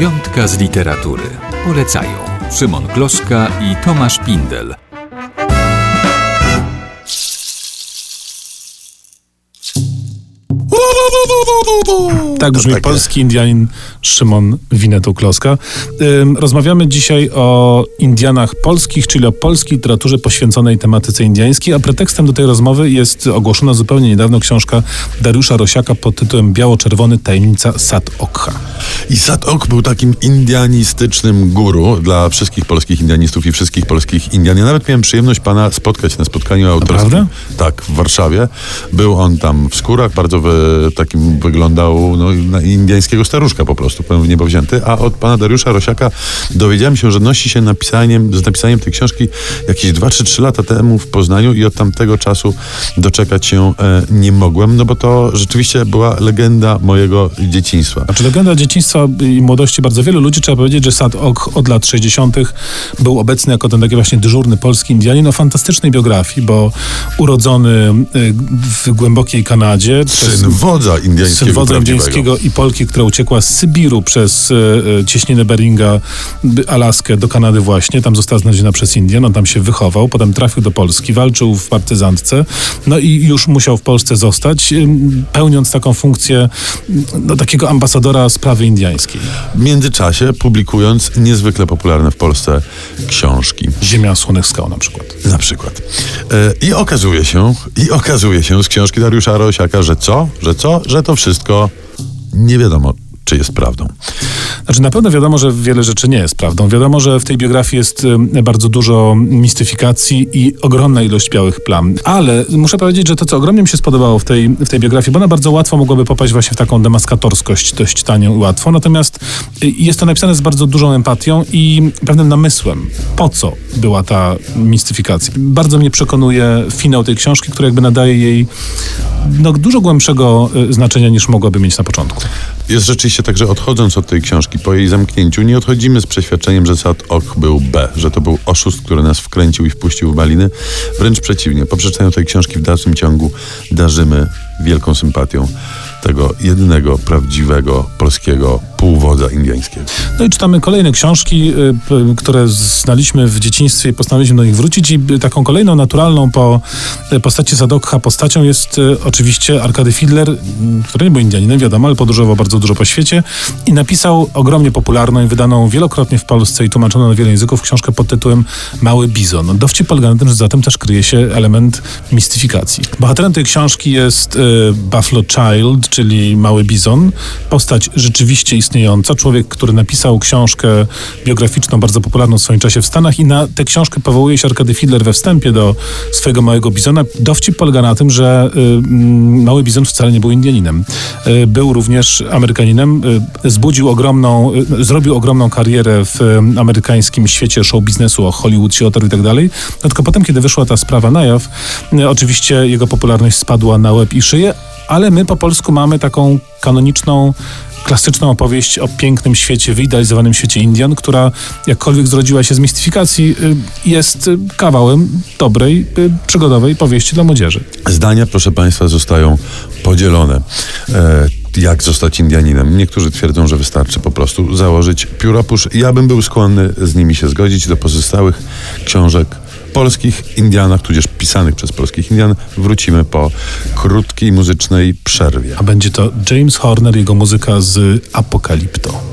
Zakaz literatury. Polecają Szymon Gloszka i Tomasz Pindel. Tak brzmi takie. polski Indianin Szymon Winetu Kloska. Ym, Rozmawiamy dzisiaj o Indianach polskich, czyli o polskiej literaturze poświęconej tematyce indiańskiej, a pretekstem do tej rozmowy jest ogłoszona zupełnie niedawno książka Dariusza Rosiaka pod tytułem Biało-Czerwony Tajemnica Sat Okha. I Satok był takim indianistycznym guru dla wszystkich polskich indianistów i wszystkich polskich Indian. Ja nawet miałem przyjemność pana spotkać na spotkaniu autorskim. Naprawdę? Tak, w Warszawie. Był on tam w skórach, bardzo wy, takim wyglądał no, na indiańskiego staruszka po prostu, powiem w niebo wzięty. A od pana Dariusza Rosiaka dowiedziałem się, że nosi się napisaniem, z napisaniem tej książki jakieś 2 czy 3 lata temu w Poznaniu i od tamtego czasu doczekać się e, nie mogłem, no bo to rzeczywiście była legenda mojego dzieciństwa. Znaczy legenda dzieciństwa i młodości bardzo wielu ludzi, trzeba powiedzieć, że Sat Ok od lat 60. był obecny jako ten taki właśnie dyżurny polski Indianin o fantastycznej biografii, bo urodzony y, w głębokiej Kanadzie Syn wodza indiańskiego. syn wodza. Indiańskiego i Polki, która uciekła z Sybiru przez e, e, cieśninę Beringa, Alaskę do Kanady właśnie. Tam została znaleziona przez Indian, on tam się wychował, potem trafił do Polski, walczył w partyzantce, no i już musiał w Polsce zostać, pełniąc taką funkcję m, no, takiego ambasadora sprawy indiańskiej. W międzyczasie publikując niezwykle popularne w Polsce książki. Ziemia słonych skał na przykład. Na przykład. E, I okazuje się, i okazuje się z książki Dariusza Rosiaka, że co? Że co? Że to wszystko nie wiadomo, czy jest prawdą. Znaczy na pewno wiadomo, że wiele rzeczy nie jest prawdą. Wiadomo, że w tej biografii jest bardzo dużo mistyfikacji i ogromna ilość białych plam. Ale muszę powiedzieć, że to, co ogromnie mi się spodobało w tej, w tej biografii, bo ona bardzo łatwo mogłaby popaść właśnie w taką demaskatorskość, dość tanią i łatwo. Natomiast y, jest to napisane z bardzo dużą empatią i pewnym namysłem, po co była ta mistyfikacja. Bardzo mnie przekonuje finał tej książki, który jakby nadaje jej no, dużo głębszego y, znaczenia niż mogłaby mieć na początku. Jest rzeczywiście tak, że odchodząc od tej książki po jej zamknięciu, nie odchodzimy z przeświadczeniem, że Sad Ok był B, że to był oszust, który nas wkręcił i wpuścił w baliny. Wręcz przeciwnie, po przeczytaniu tej książki w dalszym ciągu darzymy wielką sympatią tego jedynego, prawdziwego, polskiego półwodza indiańskiego. No i czytamy kolejne książki, y, które znaliśmy w dzieciństwie i postanowiliśmy do nich wrócić. I y, taką kolejną naturalną po y, postaci Sadokha postacią jest oczywiście Arkady Fidler, y, który nie był Indianinem, wiadomo, ale podróżował bardzo dużo po świecie i napisał ogromnie popularną i wydaną wielokrotnie w Polsce i tłumaczoną na wiele języków książkę pod tytułem Mały Bizon. Dowcip polega na tym, że za tym też kryje się element mistyfikacji. Bohaterem tej książki jest Buffalo Child, czyli Mały Bizon, postać rzeczywiście istniejąca, człowiek, który napisał książkę biograficzną, bardzo popularną w swoim czasie w Stanach i na tę książkę powołuje się Arkady Fidler we wstępie do swojego Małego Bizona. Dowcip polega na tym, że y, mm, Mały Bizon wcale nie był Indianinem. Y, był również Amerykaninem, y, zbudził ogromną, y, zrobił ogromną karierę w y, amerykańskim świecie show biznesu, o Hollywood, się otarł i tak dalej. No tylko potem, kiedy wyszła ta sprawa na jaw, y, oczywiście jego popularność spadła na łeb i szyję, ale my po polsku mamy taką kanoniczną, klasyczną opowieść o pięknym świecie, wyidealizowanym świecie Indian, która jakkolwiek zrodziła się z mistyfikacji, y, jest y, kawałem dobrej, y, przygodowej powieści dla młodzieży. Zdania, proszę Państwa, zostają podzielone. E, jak zostać Indianinem? Niektórzy twierdzą, że wystarczy po prostu założyć pióropusz. Ja bym był skłonny z nimi się zgodzić. Do pozostałych książek polskich Indianach, tudzież pisanych przez polskich Indian, wrócimy po krótkiej muzycznej przerwie. A będzie to James Horner, jego muzyka z Apokalipto.